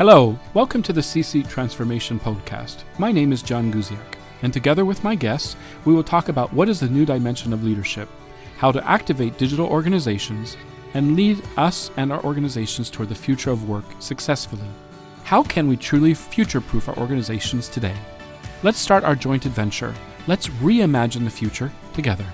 Hello, welcome to the C-Suite Transformation Podcast. My name is John Guziak, and together with my guests, we will talk about what is the new dimension of leadership, how to activate digital organizations, and lead us and our organizations toward the future of work successfully. How can we truly future-proof our organizations today? Let's start our joint adventure. Let's reimagine the future together.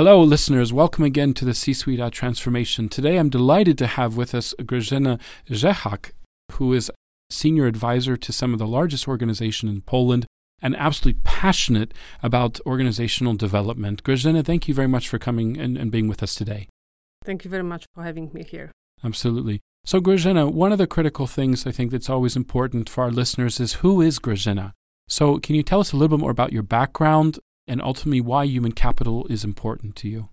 Hello, listeners. Welcome again to the C Suite Transformation. Today, I'm delighted to have with us Grażyna Rzehak, who is senior advisor to some of the largest organizations in Poland and absolutely passionate about organizational development. Grażyna, thank you very much for coming and, and being with us today. Thank you very much for having me here. Absolutely. So, Grażyna, one of the critical things I think that's always important for our listeners is who is Grażyna? So, can you tell us a little bit more about your background and ultimately why human capital is important to you?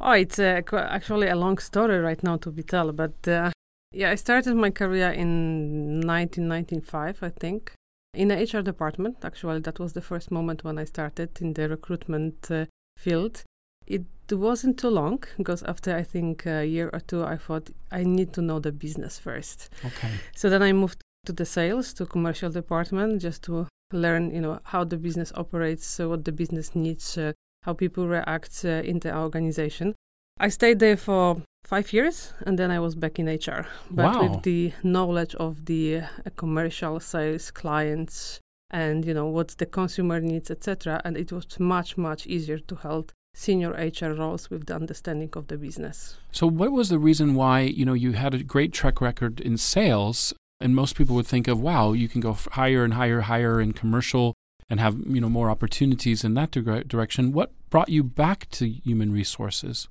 Oh, it's uh, actually a long story right now to be told, but uh, yeah, I started my career in 1995, I think, in the HR department. Actually, that was the first moment when I started in the recruitment uh, field. It wasn't too long because after I think a year or two, I thought I need to know the business first. Okay. So then I moved to the sales, to commercial department, just to learn, you know, how the business operates, uh, what the business needs, uh, how people react uh, in the organization. I stayed there for five years, and then I was back in HR, but Wow. with the knowledge of the uh, commercial sales clients and you know what the consumer needs, etc. And it was much much easier to hold senior HR roles with the understanding of the business. So, what was the reason why you know you had a great track record in sales, and most people would think of, wow, you can go higher and higher, higher in commercial, and have you know more opportunities in that dire- direction. What brought you back to human resources?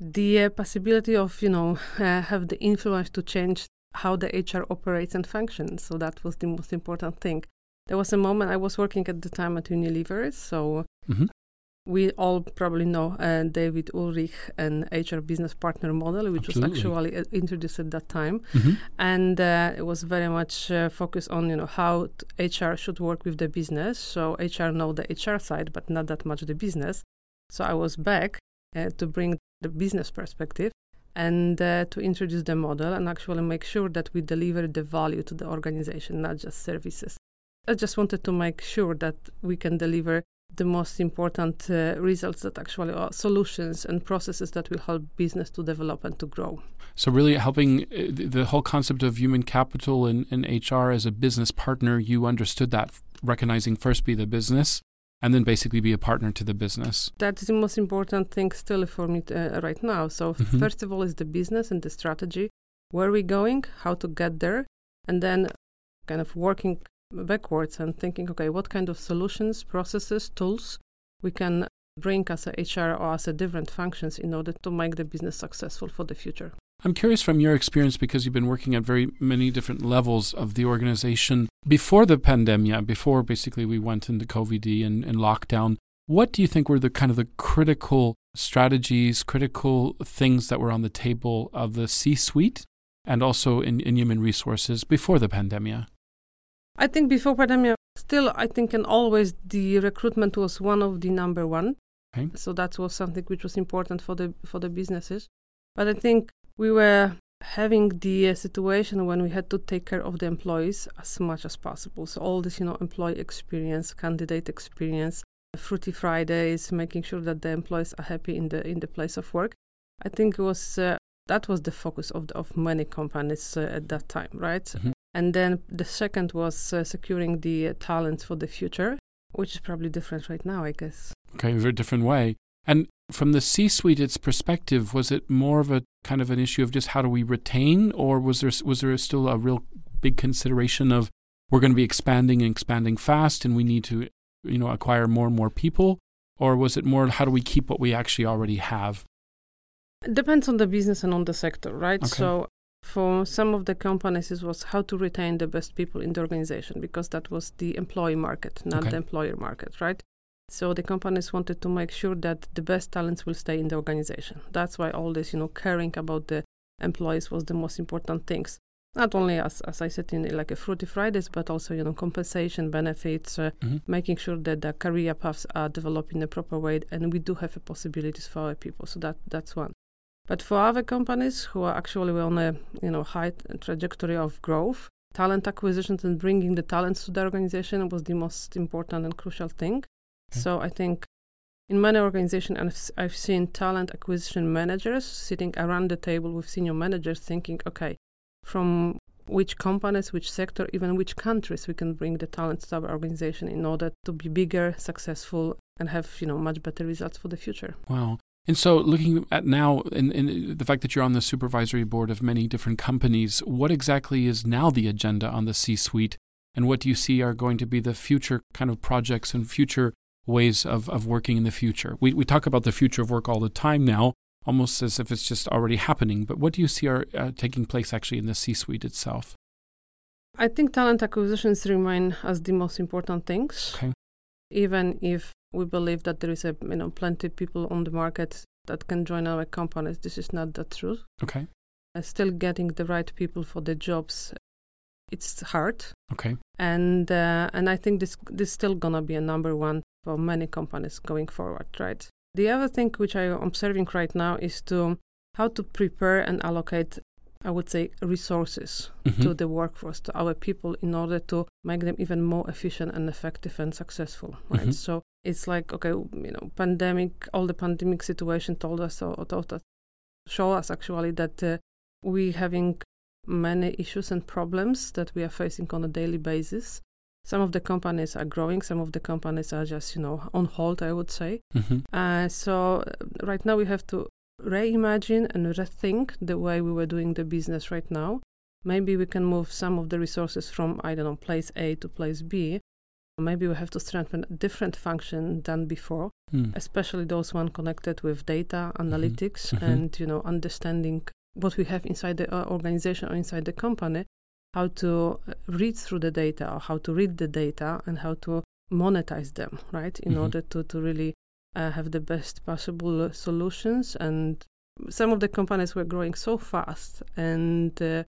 the uh, possibility of you know uh, have the influence to change how the HR operates and functions. So that was the most important thing. There was a moment I was working at the time at Unilever, so Mhm. We all probably know uh, David Ulrich and HR business partner model, which Absolutely. was actually uh, introduced at that time, Mm-hmm. and uh, it was very much uh, focused on you know how t- HR should work with the business. So HR know the HR side, but not that much the business. So I was back uh, to bring the business perspective and uh, to introduce the model and actually make sure that we deliver the value to the organization, not just services. I just wanted to make sure that we can deliver the most important uh, results that actually are solutions and processes that will help business to develop and to grow. So, really helping uh, the whole concept of human capital and, and HR as a business partner, you understood that, recognizing first be the business, and then basically be a partner to the business. That is the most important thing still for me uh, right now. So Mhm. first of all is the business and the strategy, where are we going, how to get there, and then kind of working backwards and thinking, okay, what kind of solutions, processes, tools we can bring as a HR or as a different functions in order to make the business successful for the future. I'm curious from your experience because you've been working at very many different levels of the organization before the pandemic, before basically we went into COVID and, and lockdown. What do you think were the kind of the critical strategies, critical things that were on the table of the C suite and also in, in human resources before the pandemic? I think before pandemic, still, I think, and always the recruitment was one of the number one. Okay. So that was something which was important for the for the businesses. But I think we were having the uh, situation when we had to take care of the employees as much as possible. So all this, you know, employee experience, candidate experience, fruity Fridays, making sure that the employees are happy in the in the place of work. I think it was uh, that was the focus of the, of many companies uh, at that time, right? Mhm. And then the second was uh, securing the uh, talents for the future, which is probably different right now, I guess. Okay, a very different way. And from the C suite, its perspective, was it more of a kind of an issue of just how do we retain, or was there was there still a real big consideration of we're going to be expanding and expanding fast, and we need to, you know, acquire more and more people, or was it more how do we keep what we actually already have? It depends on the business and on the sector, right? Okay. So for some of the companies, it was how to retain the best people in the organization because that was the employee market, not Okay. the employer market, right? So the companies wanted to make sure that the best talents will stay in the organization. That's why all this, you know, caring about the employees was the most important things. Not only as as I said in like a fruity Fridays, but also you know compensation benefits, uh, Mhm. making sure that the career paths are developed in the proper way, and we do have a possibilities for our people. So that that's one. But for other companies who are actually on a you know high trajectory of growth, talent acquisition and bringing the talents to the organization was the most important and crucial thing. Okay. So I think in many organizations, I've seen talent acquisition managers sitting around the table with senior managers thinking, okay, from which companies, which sector, even which countries we can bring the talents to our organization in order to be bigger, successful, and have you know much better results for the future. Wow. And so, looking at now, and, and the fact that you're on the supervisory board of many different companies, what exactly is now the agenda on the C suite? And what do you see are going to be the future kind of projects and future ways of, of working in the future? We, we talk about the future of work all the time now, almost as if it's just already happening. But what do you see are uh, taking place actually in the C suite itself? I think talent acquisitions remain as the most important things. Okay. Even if we believe that there is a you know plenty of people on the market that can join our companies. This is not the truth. Okay. Uh, still getting the right people for the jobs, it's hard. Okay. And uh, and I think this this is still gonna be a number one for many companies going forward, right? The other thing which I'm observing right now is to how to prepare and allocate I would say, resources mm-hmm. to the workforce, to our people, in order to make them even more efficient and effective and successful. Right. Mm-hmm. So it's like okay, you know, pandemic, all the pandemic situation told us or told us, show us actually that uh, we having many issues and problems that we are facing on a daily basis. Some of the companies are growing, some of the companies are just, you know, on hold, I would say. Mm-hmm. Uh, so uh, right now we have to reimagine and rethink the way we were doing the business right now. Maybe we can move some of the resources from, I don't know, place A to place B. Maybe we have to strengthen a different function than before, mm. especially those one connected with data mm-hmm. analytics mm-hmm. and you know understanding what we have inside the uh, organization or inside the company, how to uh, read through the data or how to read the data and how to monetize them, right? In mm-hmm. order to to really uh, have the best possible solutions. And some of the companies were growing so fast, and uh,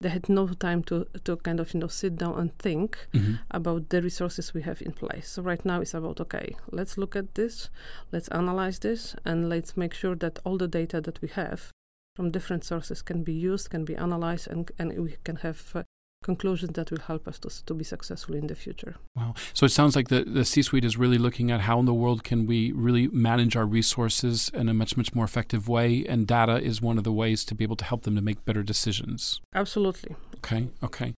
they had no time to to kind of you know sit down and think mm-hmm. about the resources we have in place. So right now it's about okay, let's look at this, let's analyze this, and let's make sure that all the data that we have from different sources can be used, can be analyzed, and and we can have uh, conclusions that will help us to, to be successful in the future. Wow. So it sounds like the, the C suite is really looking at how in the world can we really manage our resources in a much, much more effective way. And data is one of the ways to be able to help them to make better decisions. Absolutely. Okay. Okay.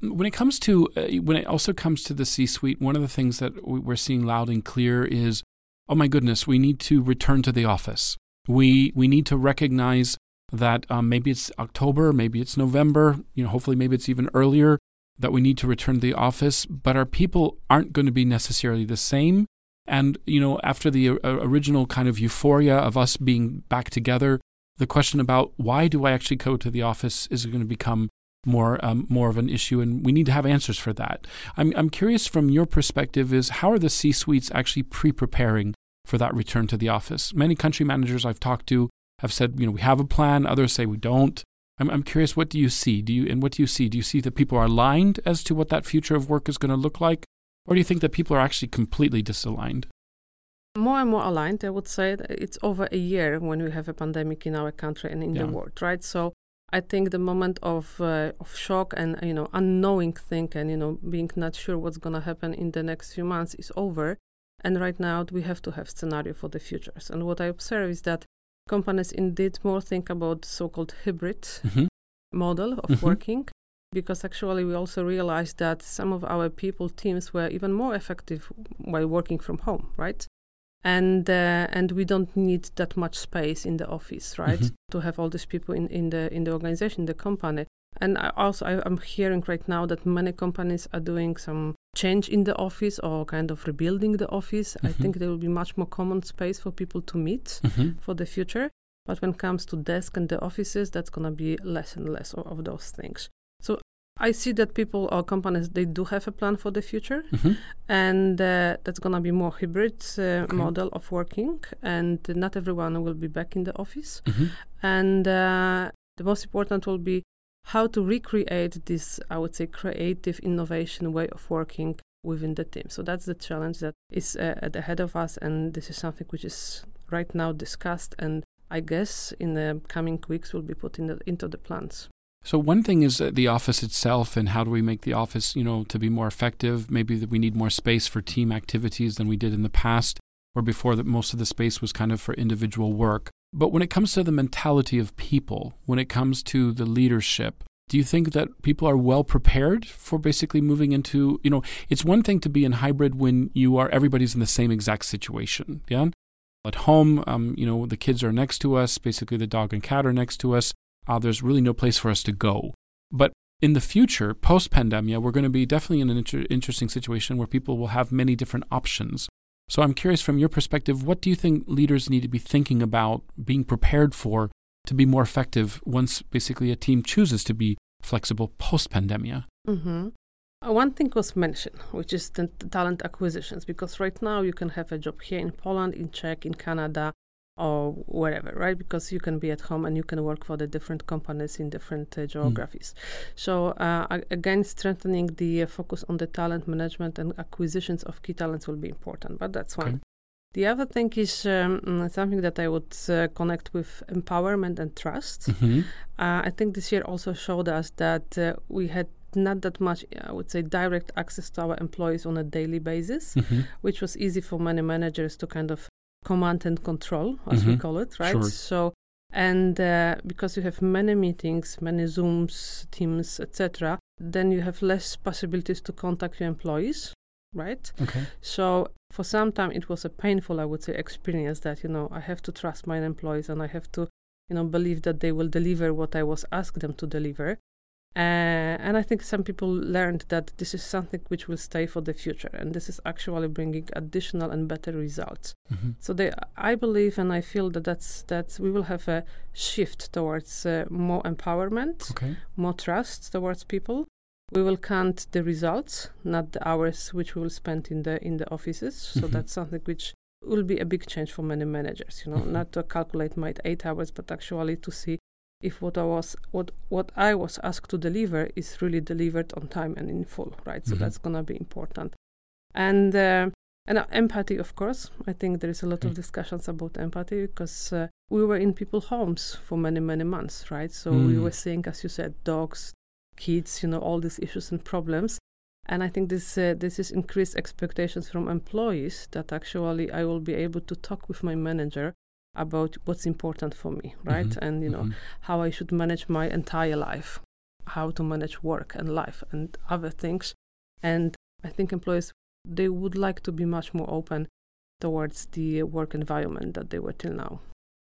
When it comes to, uh, when it also comes to the C suite, one of the things that we're seeing loud and clear is, oh my goodness, we need to return to the office. We, we need to recognize that um, maybe it's October, maybe it's November, you know, hopefully maybe it's even earlier that we need to return to the office, but our people aren't going to be necessarily the same. And, you know, after the uh, original kind of euphoria of us being back together, the question about why do I actually go to the office is going to become more um, more of an issue, and we need to have answers for that. I'm I'm curious from your perspective is how are the C suites actually pre-preparing for that return to the office? Many country managers I've talked to have said, you know, we have a plan. Others say we don't. I'm, I'm curious, what do you see? Do you and what do you see? Do you see that people are aligned as to what that future of work is going to look like, or do you think that people are actually completely disaligned? More and more aligned, I would say. It's over a year when we have a pandemic in our country and in yeah. the world, right? So I think the moment of uh, of shock and you know unknowing thing and you know being not sure what's going to happen in the next few months is over. And right now we have to have scenario for the futures. And what I observe is that companies indeed more think about so-called hybrid mm-hmm. model of mm-hmm. working because actually we also realized that some of our people teams were even more effective while working from home right and uh, and we don't need that much space in the office right mm-hmm. to have all these people in, in the in the organization the company and I also I, am hearing right now that many companies are doing some change in the office or kind of rebuilding the office. Mm-hmm. I think there will be much more common space for people to meet mm-hmm. for the future. But when it comes to desk and the offices, that's gonna be less and less of, of those things. So I see that people or companies they do have a plan for the future, mm-hmm. and uh, that's gonna be more hybrid uh, okay. model of working, and not everyone will be back in the office, mm-hmm. and uh, the most important will be how to recreate this, I would say, creative innovation way of working within the team. So that's the challenge that is uh, at the ahead of us, and this is something which is right now discussed. And I guess in the coming weeks will be put in the, into the plans. So one thing is uh, the office itself, and how do we make the office, you know, to be more effective? Maybe that we need more space for team activities than we did in the past, or before that most of the space was kind of for individual work. But when it comes to the mentality of people, when it comes to the leadership, do you think that people are well prepared for basically moving into, you know, it's one thing to be in hybrid when you are everybody's in the same exact situation, yeah? At home, um, you know, the kids are next to us, basically the dog and cat are next to us uh, there's really no place for us to go. But in the future, post pandemia, we're going to be definitely in an inter- interesting situation where people will have many different options. So I'm curious from your perspective, what do you think leaders need to be thinking about, being prepared for to be more effective once basically a team chooses to be flexible post pandemia? Mm-hmm. Uh, one thing was mentioned, which is the talent acquisitions, because right now you can have a job here in Poland, in Czech, in Canada, or wherever, right? Because you can be at home and you can work for the different companies in different uh, geographies. Mm. So uh, again, strengthening the uh, focus on the talent management and acquisitions of key talents will be important. But that's one. Okay. The other thing is um, mm, something that I would uh, connect with empowerment and trust. Mm-hmm. Uh, I think this year also showed us that uh, we had not that much, I would say, direct access to our employees on a daily basis, mm-hmm. which was easy for many managers to kind of command and control, as mm-hmm. we call it, right? Sure. So, and uh, because you have many meetings, many Zooms, Teams, etc., then you have less possibilities to contact your employees, right? Okay. So for some time it was a painful, I would say, experience that you know I have to trust my employees and I have to, you know, believe that they will deliver what I was asked them to deliver. Uh, and I think some people learned that this is something which will stay for the future, and this is actually bringing additional and better results. Mm-hmm. So they, I believe, and I feel that that's that we will have a shift towards uh, more empowerment, okay. more trust towards people. We will count the results, not the hours which we will spend in the in the offices. So mm-hmm. that's something which will be a big change for many managers. You know, mm-hmm. not to calculate my eight hours, but actually to see if what I was what what I was asked to deliver is really delivered on time and in full, right? So mm-hmm. that's gonna be important. And uh, and uh, empathy, of course. I think there is a lot mm. of discussions about empathy because uh, we were in people's homes for many many months, right? So mm. we were seeing, as you said, dogs, kids, you know, all these issues and problems. And I think this uh, this is increased expectations from employees that actually I will be able to talk with my manager about what's important for me, right? Mm-hmm. And you know mm-hmm. how I should manage my entire life, how to manage work and life and other things. And I think employees they would like to be much more open towards the work environment that they were till now.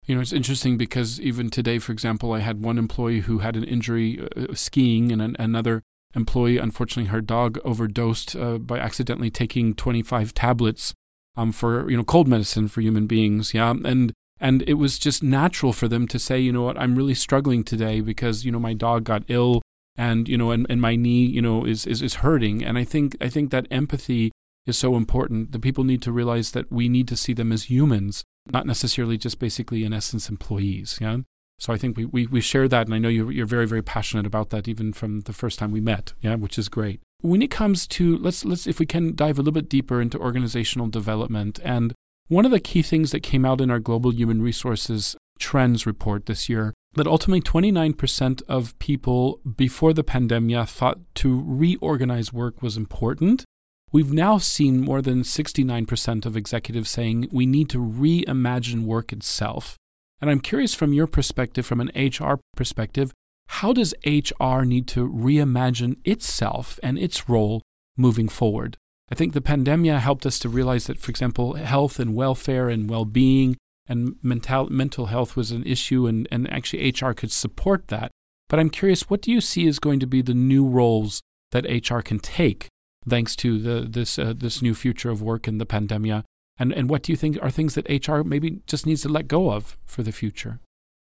You know, it's interesting because even today, for example, I had one employee who had an injury uh, uh skiing, and an, another employee, unfortunately, her dog overdosed uh, by accidentally taking 25 tablets um, for you know cold medicine for human beings. Yeah, and and it was just natural for them to say, you know what, I'm really struggling today because, you know, my dog got ill and, you know, and, and my knee, you know, is, is, is hurting. And I think, I think that empathy is so important. The people need to realize that we need to see them as humans, not necessarily just basically, in essence, employees. Yeah. So I think we, we, we share that, and I know you're, you're very, very passionate about that even from the first time we met, yeah, which is great. When it comes to, let's, let's if we can dive a little bit deeper into organizational development and one of the key things that came out in our Global Human Resources Trends report this year that ultimately 29% of people before the pandemic thought to reorganize work was important. We've now seen more than 69% of executives saying we need to reimagine work itself. And I'm curious from your perspective, from an HR perspective, how does HR need to reimagine itself and its role moving forward? I think the pandemic helped us to realize that, for example, health and welfare and well being and mental, mental health was an issue, and, and actually HR could support that. But I'm curious, what do you see is going to be the new roles that HR can take thanks to the, this, uh, this new future of work in the pandemic? And, and what do you think are things that HR maybe just needs to let go of for the future?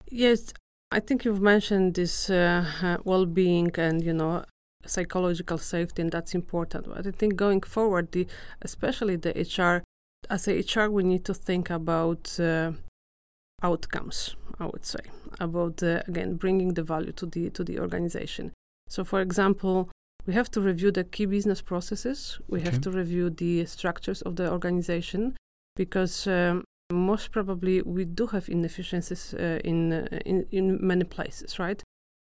Yes, I think you've mentioned this uh well-being and you know psychological safety, and that's important. But I think going forward, the especially the HR, as a HR, we need to think about uh, outcomes. I would say about uh, again bringing the value to the to the organization. So, for example, we have to review the key business processes. We okay. have to review the structures of the organization because um, most probably we do have inefficiencies uh, in, uh, in in many places, right?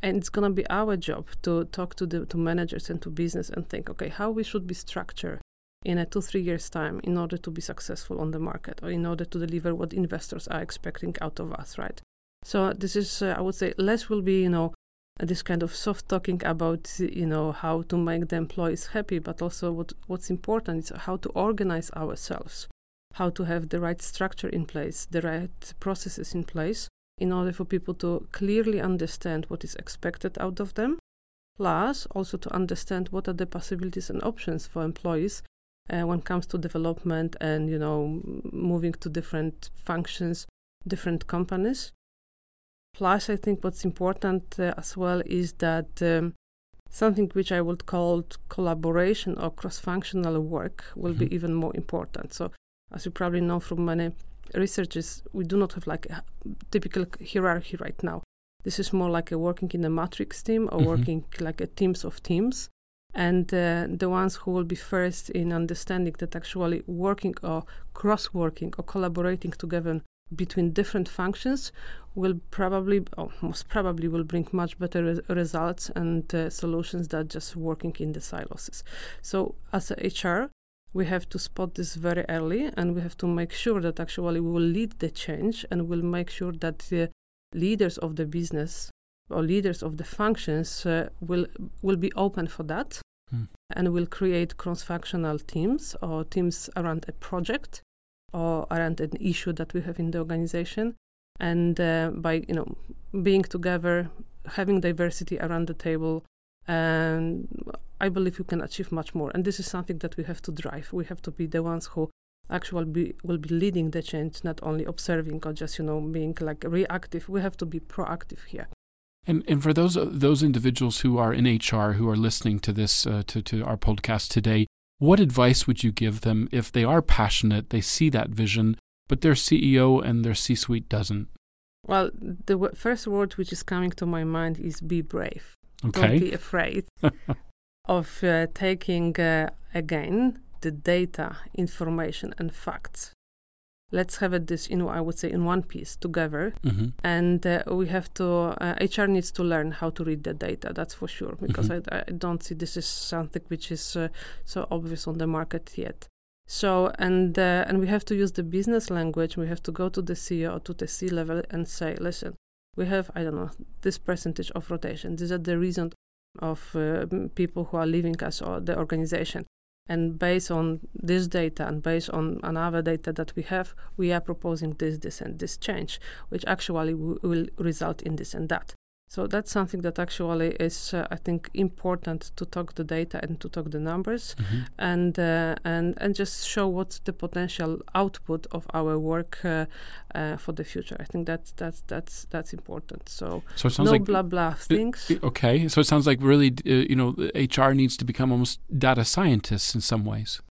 And it's gonna be our job to talk to the to managers and to business and think, okay, how we should be structured in a two three years time in order to be successful on the market or in order to deliver what investors are expecting out of us, right? So this is, uh, I would say, less will be, you know, this kind of soft talking about you know how to make the employees happy but also what what's important is how to organize ourselves how to have the right structure in place the right processes in place in order for people to clearly understand what is expected out of them plus also to understand what are the possibilities and options for employees uh, when it comes to development and you know moving to different functions different companies Plus, I think what's important uh, as well is that um, something which I would call collaboration or cross-functional work will mm-hmm. be even more important. So, as you probably know from many researches, we do not have like a typical hierarchy right now. This is more like a working in a matrix team or mm-hmm. working like a teams of teams. And uh, the ones who will be first in understanding that actually working or cross working or collaborating together between different functions will probably, or most probably, will bring much better res- results and uh, solutions than just working in the silos. So, as a HR, we have to spot this very early, and we have to make sure that actually we will lead the change, and we'll make sure that the leaders of the business or leaders of the functions uh, will will be open for that, mm. and will create cross-functional teams or teams around a project or around an issue that we have in the organization and uh, by you know being together having diversity around the table and i believe we can achieve much more and this is something that we have to drive we have to be the ones who actually be, will be leading the change not only observing or just you know being like reactive we have to be proactive here and and for those uh, those individuals who are in HR who are listening to this uh, to to our podcast today what advice would you give them if they are passionate, they see that vision, but their CEO and their C suite doesn't? Well, the w- first word which is coming to my mind is be brave. Okay. Don't be afraid of uh, taking, uh, again, the data, information, and facts let's have it this you know i would say in one piece together mm-hmm. and uh, we have to uh, hr needs to learn how to read the data that's for sure because mm-hmm. I, I, don't see this is something which is uh, so obvious on the market yet so and uh, and we have to use the business language we have to go to the ceo or to the c level and say listen we have i don't know this percentage of rotation these are the reasons of uh, people who are leaving us or the organization and based on this data and based on another data that we have, we are proposing this, this, and this change, which actually will result in this and that. So that's something that actually is, uh, I think, important to talk the data and to talk the numbers, mm-hmm. and uh, and and just show what's the potential output of our work uh, uh for the future. I think that's that's that's that's important. So, so it sounds no like blah blah things. okay, so it sounds like really, uh, you know, HR needs to become almost data scientists in some ways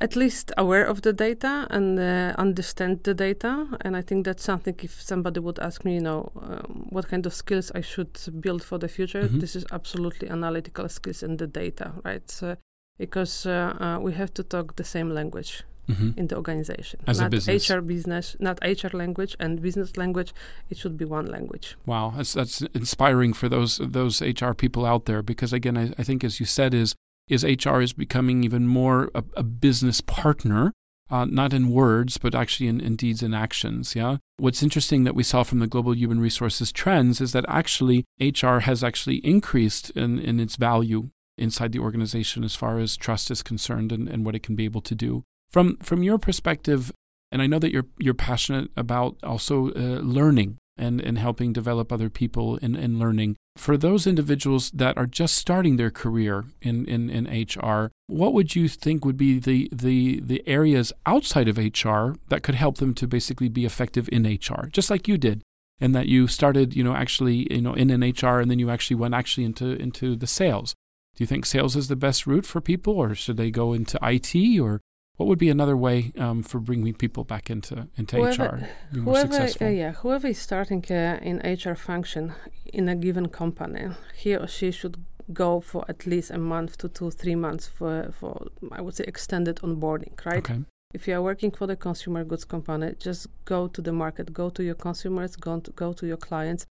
at least aware of the data and uh, understand the data. And I think that's something if somebody would ask me, you know, um, what kind of skills I should build for the future, mm-hmm. this is absolutely analytical skills and the data, right? So, because uh, uh, we have to talk the same language. Mm-hmm. In the organization, As not a business. HR business, not HR language and business language. It should be one language. Wow, that's that's inspiring for those those HR people out there. Because again, I, I think as you said, is is HR is becoming even more a, a business partner, uh, not in words, but actually in, in deeds and actions. Yeah. What's interesting that we saw from the global human resources trends is that actually HR has actually increased in, in its value inside the organization as far as trust is concerned and, and what it can be able to do. From from your perspective, and I know that you're you're passionate about also uh, learning and, and helping develop other people in, in learning. For those individuals that are just starting their career in, in, in HR, what would you think would be the, the, the areas outside of HR that could help them to basically be effective in HR, just like you did? And that you started, you know, actually, you know, in an HR and then you actually went actually into into the sales. Do you think sales is the best route for people, or should they go into IT, or what would be another way um, for bringing people back into into whoever, HR? whoever, uh, yeah, whoever is starting uh, in HR function in a given company, he or she should go for at least a month to two, three months for for I would say extended onboarding, right? Okay. if you are working for the consumer goods company, just go to the market, go to your consumers, go to, go to your clients.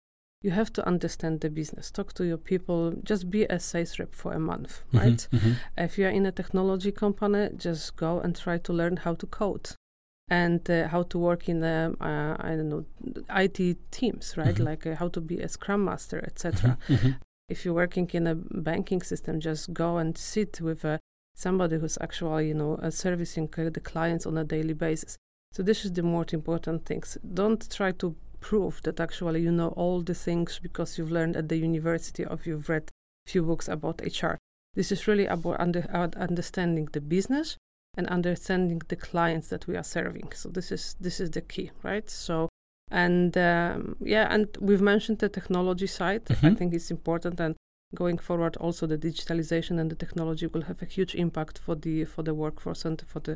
You have to understand the business, talk to your people, just be a sales rep for a month, Mhm, right? mhm. If you're in a technology company, just go and try to learn how to code and uh, how to work in um, uh, I don't know IT teams, right? Mhm. Like uh, how to be a scrum master, etc. Mhm. If you're working in a banking system, just go and sit with uh, somebody who's actually you know uh, servicing uh, the clients on a daily basis. So this is the most important things. Don't try to prove that actually you know all the things because you've learned at the university or you've read few books about HR. This is really about under, uh, understanding the business and understanding the clients that we are serving. So this is this is the key, right? So and um, yeah, and we've mentioned the technology side. I Mhm. think it's important, and going forward, also the digitalization and the technology will have a huge impact for the for the workforce and for the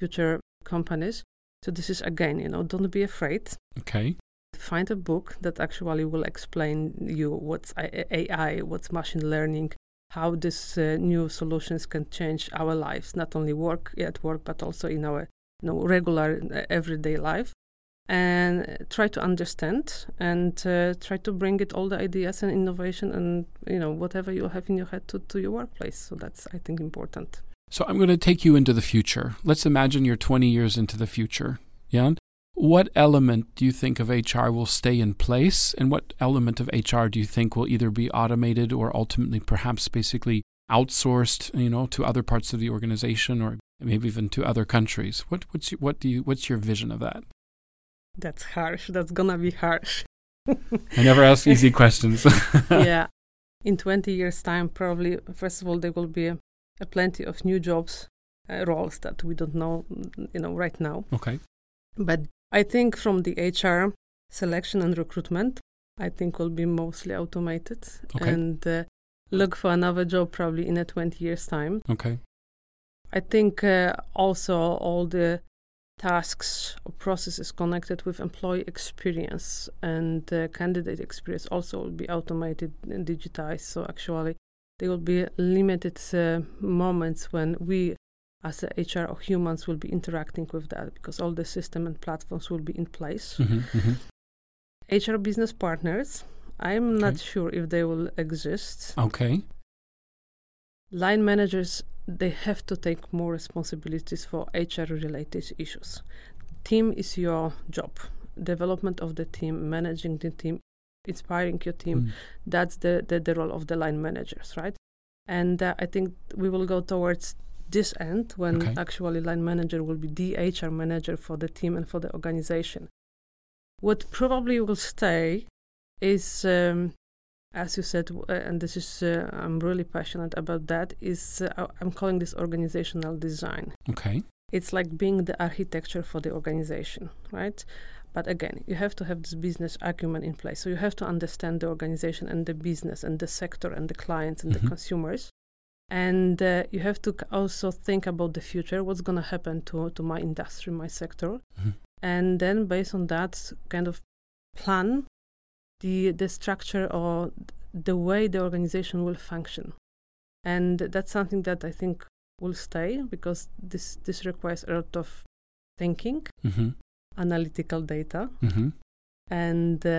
future companies. So this is again, you know, don't be afraid. Okay. Find a book that actually will explain you what's AI, what's machine learning, how these uh, new solutions can change our lives, not only work at work, but also in our you know, regular uh, everyday life. And try to understand and uh, try to bring it all the ideas and innovation and you know whatever you have in your head to, to your workplace. So that's I think important. So I'm going to take you into the future. Let's imagine you're 20 years into the future. Yeah. What element do you think of HR will stay in place, and what element of HR do you think will either be automated or ultimately perhaps basically outsourced, you know, to other parts of the organization or maybe even to other countries? What what's your, what do you what's your vision of that? That's harsh. That's gonna be harsh. I never ask easy questions. yeah. In 20 years' time, probably, first of all, there will be a, a plenty of new jobs, uh, roles that we don't know, you know, right now. okay. But I think from the HR selection and recruitment, I think will be mostly automated Okay. and uh, look for another job probably in a 20 years' time. Okay. I think uh, also all the tasks or processes connected with employee experience and uh, candidate experience also will be automated and digitized. So actually, there will be limited uh, moments when we, as a HR or humans, will be interacting with that because all the system and platforms will be in place. hmm hmm HR business partners, I'm not sure if they will exist. Okay. line managers they have to take more responsibilities for hr related issues team is your job development of the team managing the team inspiring your team Mm. that's the, the the role of the line managers right and uh, i think we will go towards this end when Okay. actually line manager will be the hr manager for the team and for the organization what probably will stay is um, as you said, uh, and this is uh, I'm really passionate about that. Is uh, I'm calling this organizational design. Okay. It's like being the architecture for the organization, right? But again, you have to have this business acumen in place. So you have to understand the organization and the business and the sector and the clients and Mhm. the consumers. And uh, you have to also think about the future. What's going to happen to to my industry, my sector, Mhm. and then based on that, kind of plan the the structure or the way the organization will function and that's something that i think will stay because this this requires a lot of thinking hmm analytical data hmm and uh,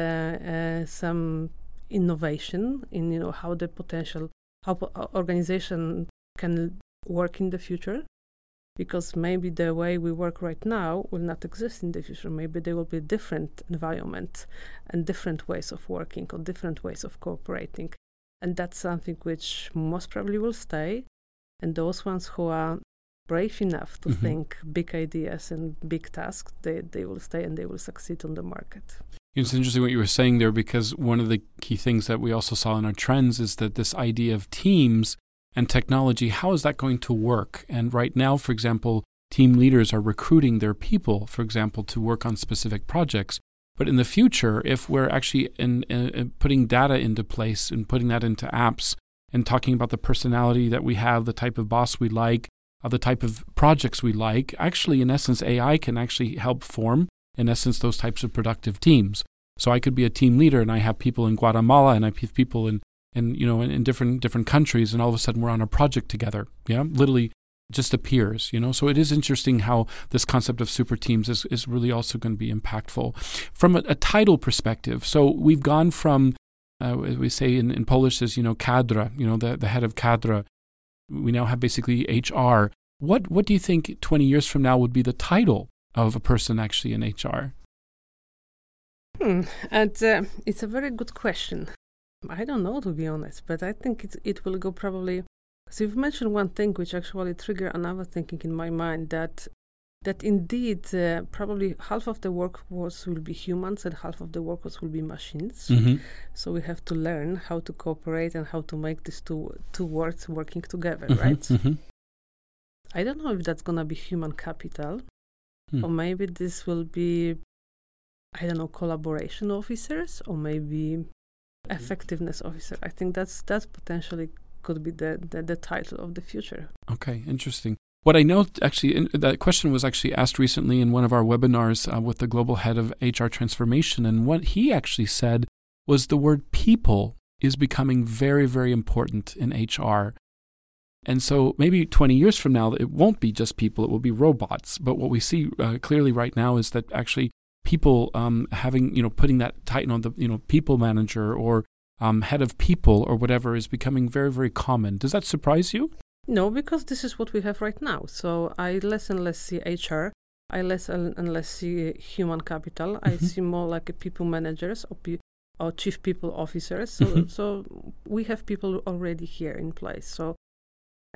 uh, some innovation in you know how the potential how uh, organization can work in the future because maybe the way we work right now will not exist in the future. Maybe there will be different environment and different ways of working or different ways of cooperating. And that's something which most probably will stay. And those ones who are brave enough to Mhm. think big ideas and big tasks they, they will stay and they will succeed on the market It's interesting what you were saying there because one of the key things that we also saw in our trends is that this idea of teams and technology, how is that going to work? And right now, for example, team leaders are recruiting their people, for example, to work on specific projects. But in the future, if we're actually in, in, putting data into place and putting that into apps and talking about the personality that we have, the type of boss we like, uh, the type of projects we like, actually, in essence, AI can actually help form in essence, those types of productive teams. So I could be a team leader and I have people in Guatemala and I have people in, in you know, in, in different different countries and all of a sudden we're on a project together. Yeah. Literally just appears, you know. So it is interesting how this concept of super teams is, is really also going to be impactful. From a, a title perspective, so we've gone from, uh, we say in, in Polish is, you know, cadre, you know, the, the head of cadre. We now have basically HR. What, what do you think 20 years from now would be the title of a person actually in HR? Hmm. And uh, it's a very good question. I don't know to be honest, but I think it it will go probably so you've mentioned one thing which actually triggered another thinking in my mind that that indeed uh, probably half of the workforce will be humans and half of the workforce will be machines. Mm-hmm. So we have to learn how to cooperate and how to make these two two words working together, Mm-hmm, right? mhm. I don't know if that's gonna be human capital, Hmm. or maybe this will be, I don't know, collaboration officers, or maybe effectiveness officer. I think that's that's potentially could be the, the, the title of the future. Okay, interesting. What I know, actually, in, that question was actually asked recently in one of our webinars uh, with the global head of HR transformation. And what he actually said was the word people is becoming very, very important in HR. And so maybe 20 years from now, it won't be just people, it will be robots. But what we see uh, clearly right now is that actually people um, having, you know, putting that title on the, you know, people manager or um, head of people or whatever is becoming very, very common. Does that surprise you? No, because this is what we have right now. So I less and less see HR. I less and less see human capital. I Mhm. see more like a people managers or, pe- or chief people officers. So, Mhm. so we have people already here in place. So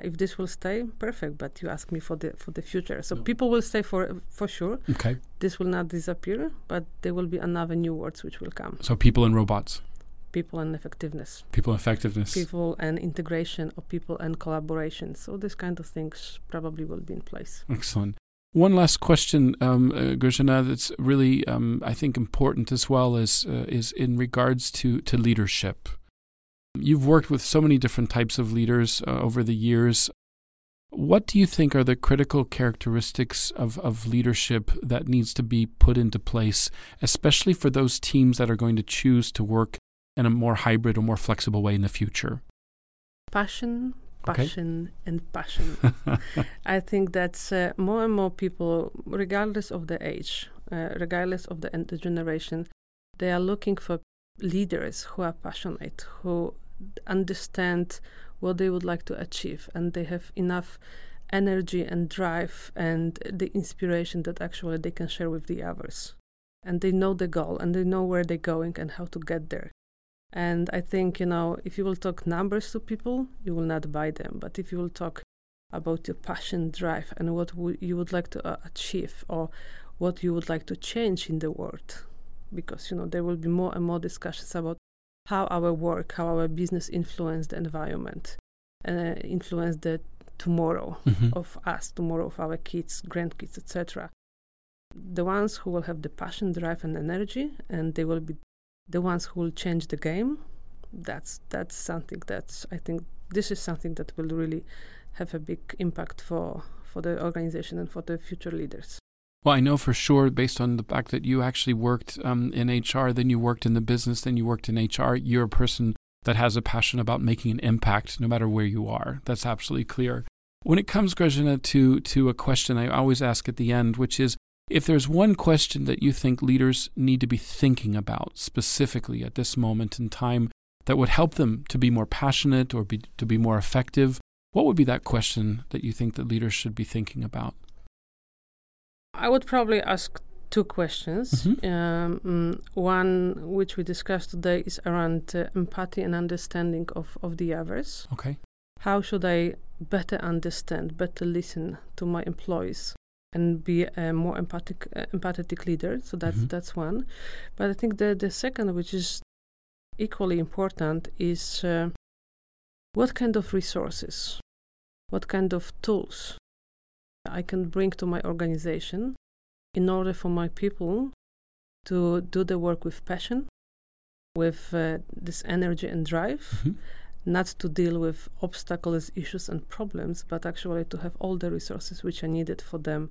if this will stay, perfect. But you ask me for the for the future. So No. people will stay for for sure. Okay. This will not disappear, but there will be another new words which will come. So people and robots, People and effectiveness, people and effectiveness. people and integration, of people and collaboration. So this kind of things probably will be in place. Excellent. One last question, um, uh, that's really, um, I think, important as well is uh, is in regards to to leadership. You've worked with so many different types of leaders uh, over the years. What do you think are the critical characteristics of, of leadership that needs to be put into place, especially for those teams that are going to choose to work in a more hybrid or more flexible way in the future? passion, Okay. passion, and passion. I think that uh, more and more people, regardless of the age, uh, regardless of the, the generation, they are looking for leaders who are passionate, who understand what they would like to achieve, and they have enough energy and drive and the inspiration that actually they can share with the others. And they know the goal and they know where they're going and how to get there. And I think, you know, if you will talk numbers to people, you will not buy them. But if you will talk about your passion, drive, and what w- you would like to uh, achieve or what you would like to change in the world, because, you know, there will be more and more discussions about how our work, how our business influence the environment, uh, influence the tomorrow Mhm. of us, tomorrow of our kids, grandkids, etc. The ones who will have the passion, drive, and energy, and they will be the ones who will change the game. That's that's something that's I think this is something that will really have a big impact for for the organization and for the future leaders. Well, I know for sure, based on the fact that you actually worked um, in HR, then you worked in the business, then you worked in HR, you're a person that has a passion about making an impact no matter where you are. That's absolutely clear. When it comes, Grażyna, to, to a question I always ask at the end, which is if there's one question that you think leaders need to be thinking about specifically at this moment in time that would help them to be more passionate or be, to be more effective, what would be that question that you think that leaders should be thinking about? I would probably ask two questions. Mhm. Um, mm, one, which we discussed today, is around uh, empathy and understanding of, of the others. Okay. How should I better understand, better listen to my employees, and be a more empathic, uh, empathetic leader? So that's Mhm. that's one. But I think the the second, which is equally important, is uh, what kind of resources, what kind of tools I can bring to my organization in order for my people to do the work with passion, with uh, this energy and drive, Mhm. not to deal with obstacles, issues, and problems, but actually to have all the resources which are needed for them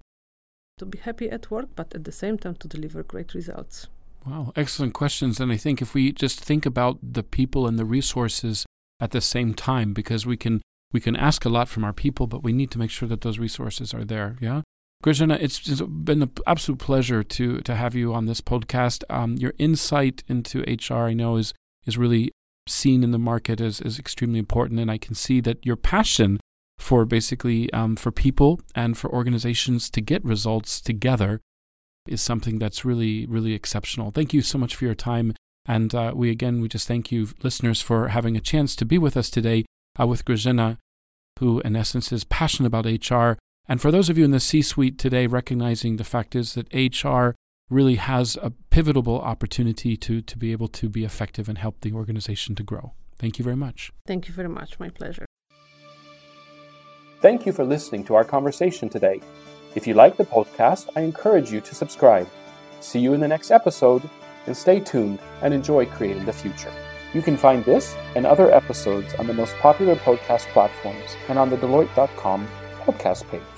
to be happy at work, but at the same time to deliver great results. Wow, excellent questions. And I think if we just think about the people and the resources at the same time, because we can we can ask a lot from our people, but we need to make sure that those resources are there. Yeah. Grażyna, it's, it's been an absolute pleasure to to have you on this podcast. Um, your insight into HR, I know, is is really seen in the market as, as extremely important, and I can see that your passion for basically um, for people and for organizations to get results together is something that's really really exceptional. Thank you so much for your time, and uh, we again we just thank you listeners for having a chance to be with us today uh, with Grażyna, who in essence is passionate about HR. And for those of you in the C-suite today, recognizing the fact is that HR really has a pivotal opportunity to to be able to be effective and help the organization to grow. Thank you very much. Thank you very much. My pleasure. Thank you for listening to our conversation today. If you like the podcast, I encourage you to subscribe. See you in the next episode, and stay tuned and enjoy creating the future. You can find this and other episodes on the most popular podcast platforms and on the Deloitte.com podcast page.